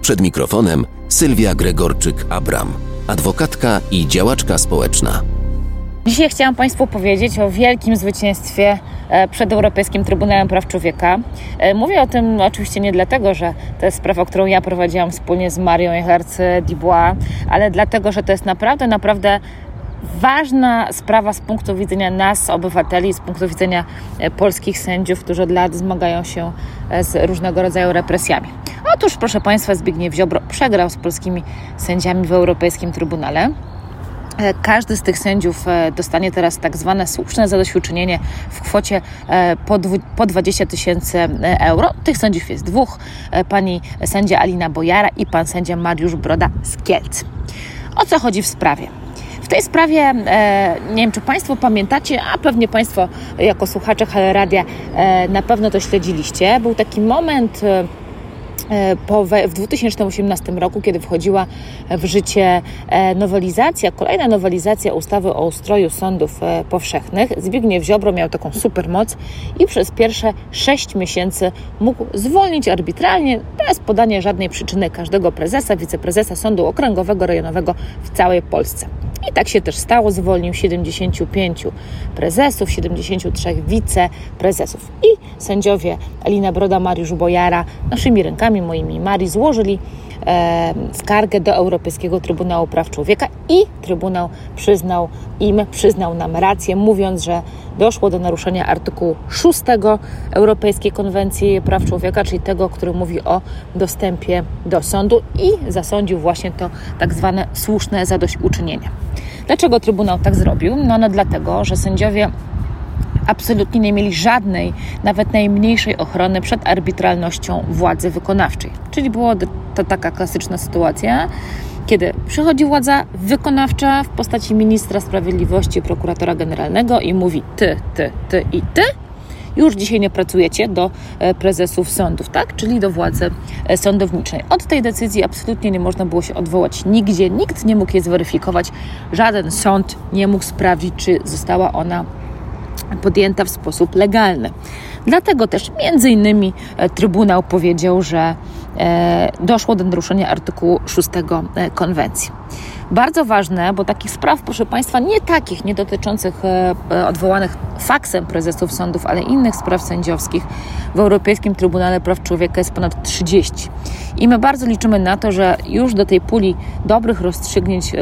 Przed mikrofonem Sylwia Gregorczyk-Abram, adwokatka i działaczka społeczna. Dzisiaj chciałam Państwu powiedzieć o wielkim zwycięstwie e, przed Europejskim Trybunałem Praw Człowieka. E, mówię o tym oczywiście nie dlatego, że to jest sprawa, którą ja prowadziłam wspólnie z Marią Echerc-Dubois, ale dlatego, że to jest naprawdę, naprawdę ważna sprawa z punktu widzenia nas, obywateli, z punktu widzenia e, polskich sędziów, którzy od lat zmagają się z różnego rodzaju represjami. Otóż, proszę Państwa, Zbigniew Ziobro przegrał z polskimi sędziami w Europejskim Trybunale. E, każdy z tych sędziów e, dostanie teraz tak zwane słuszne zadośćuczynienie w kwocie e, po 20 tysięcy euro. Tych sędziów jest dwóch, pani sędzia Alina Bojara i pan sędzia Mariusz Broda z Kielc. O co chodzi w sprawie? W tej sprawie, nie wiem czy Państwo pamiętacie, a pewnie Państwo jako słuchacze Halo Radia na pewno to śledziliście. Był taki moment w 2018 roku, kiedy wchodziła w życie e, nowelizacja, kolejna nowelizacja ustawy o ustroju sądów e, powszechnych, Zbigniew Ziobro miał taką supermoc i przez pierwsze 6 miesięcy mógł zwolnić arbitralnie, bez podania żadnej przyczyny każdego prezesa, wiceprezesa sądu okręgowego, rejonowego w całej Polsce. I tak się też stało, zwolnił 75 prezesów, 73 wiceprezesów. I sędziowie Alina Broda, Mariusz Bojara naszymi rękami, moimi Marii, złożyli e, skargę do Europejskiego Trybunału Praw Człowieka i Trybunał przyznał im, przyznał nam rację, mówiąc, że doszło do naruszenia artykułu 6 Europejskiej Konwencji Praw Człowieka, czyli tego, który mówi o dostępie do sądu i zasądził właśnie to tak zwane słuszne zadośćuczynienie. Dlaczego Trybunał tak zrobił? No, no dlatego, że sędziowie absolutnie nie mieli żadnej, nawet najmniejszej ochrony przed arbitralnością władzy wykonawczej. Czyli była to taka klasyczna sytuacja, kiedy przychodzi władza wykonawcza w postaci ministra sprawiedliwości, prokuratora generalnego i mówi ty, ty, ty i ty, już dzisiaj nie pracujecie do e, prezesów sądów, tak? Czyli do władzy e, sądowniczej. Od tej decyzji absolutnie nie można było się odwołać nigdzie, nikt nie mógł jej zweryfikować, żaden sąd nie mógł sprawdzić, czy została ona podjęta w sposób legalny. Dlatego też między innymi e, Trybunał powiedział, że doszło do naruszenia artykułu 6 konwencji. Bardzo ważne, bo takich spraw, proszę Państwa, nie takich, nie dotyczących e, e, odwołanych faksem prezesów sądów, ale innych spraw sędziowskich w Europejskim Trybunale Praw Człowieka jest ponad 30. I my bardzo liczymy na to, że już do tej puli dobrych rozstrzygnięć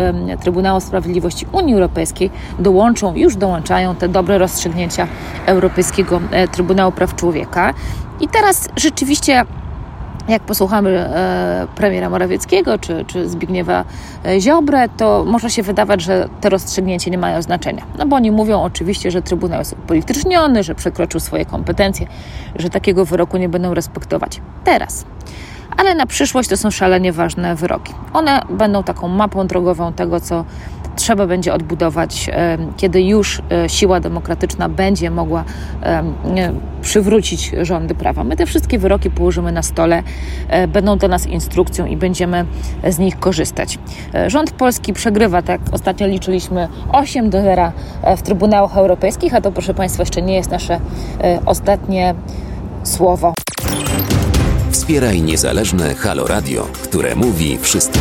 Trybunału Sprawiedliwości Unii Europejskiej dołączą, już dołączają te dobre rozstrzygnięcia Europejskiego e, Trybunału Praw Człowieka. I teraz rzeczywiście jak posłuchamy e, premiera Morawieckiego czy, czy Zbigniewa e, Ziobrę, to może się wydawać, że te rozstrzygnięcia nie mają znaczenia. No bo oni mówią oczywiście, że Trybunał jest upolityczniony, że przekroczył swoje kompetencje, że takiego wyroku nie będą respektować. Teraz. Ale na przyszłość to są szalenie ważne wyroki. One będą taką mapą drogową tego, co trzeba będzie odbudować, kiedy już e, siła demokratyczna będzie mogła przywrócić rządy prawa. My te wszystkie wyroki położymy na stole, e, będą dla nas instrukcją i będziemy z nich korzystać. E, rząd polski przegrywa, tak ostatnio liczyliśmy 8 do 0 w Trybunałach Europejskich, a to proszę Państwa jeszcze nie jest nasze ostatnie słowo. Wspieraj niezależne Halo Radio, które mówi wszystko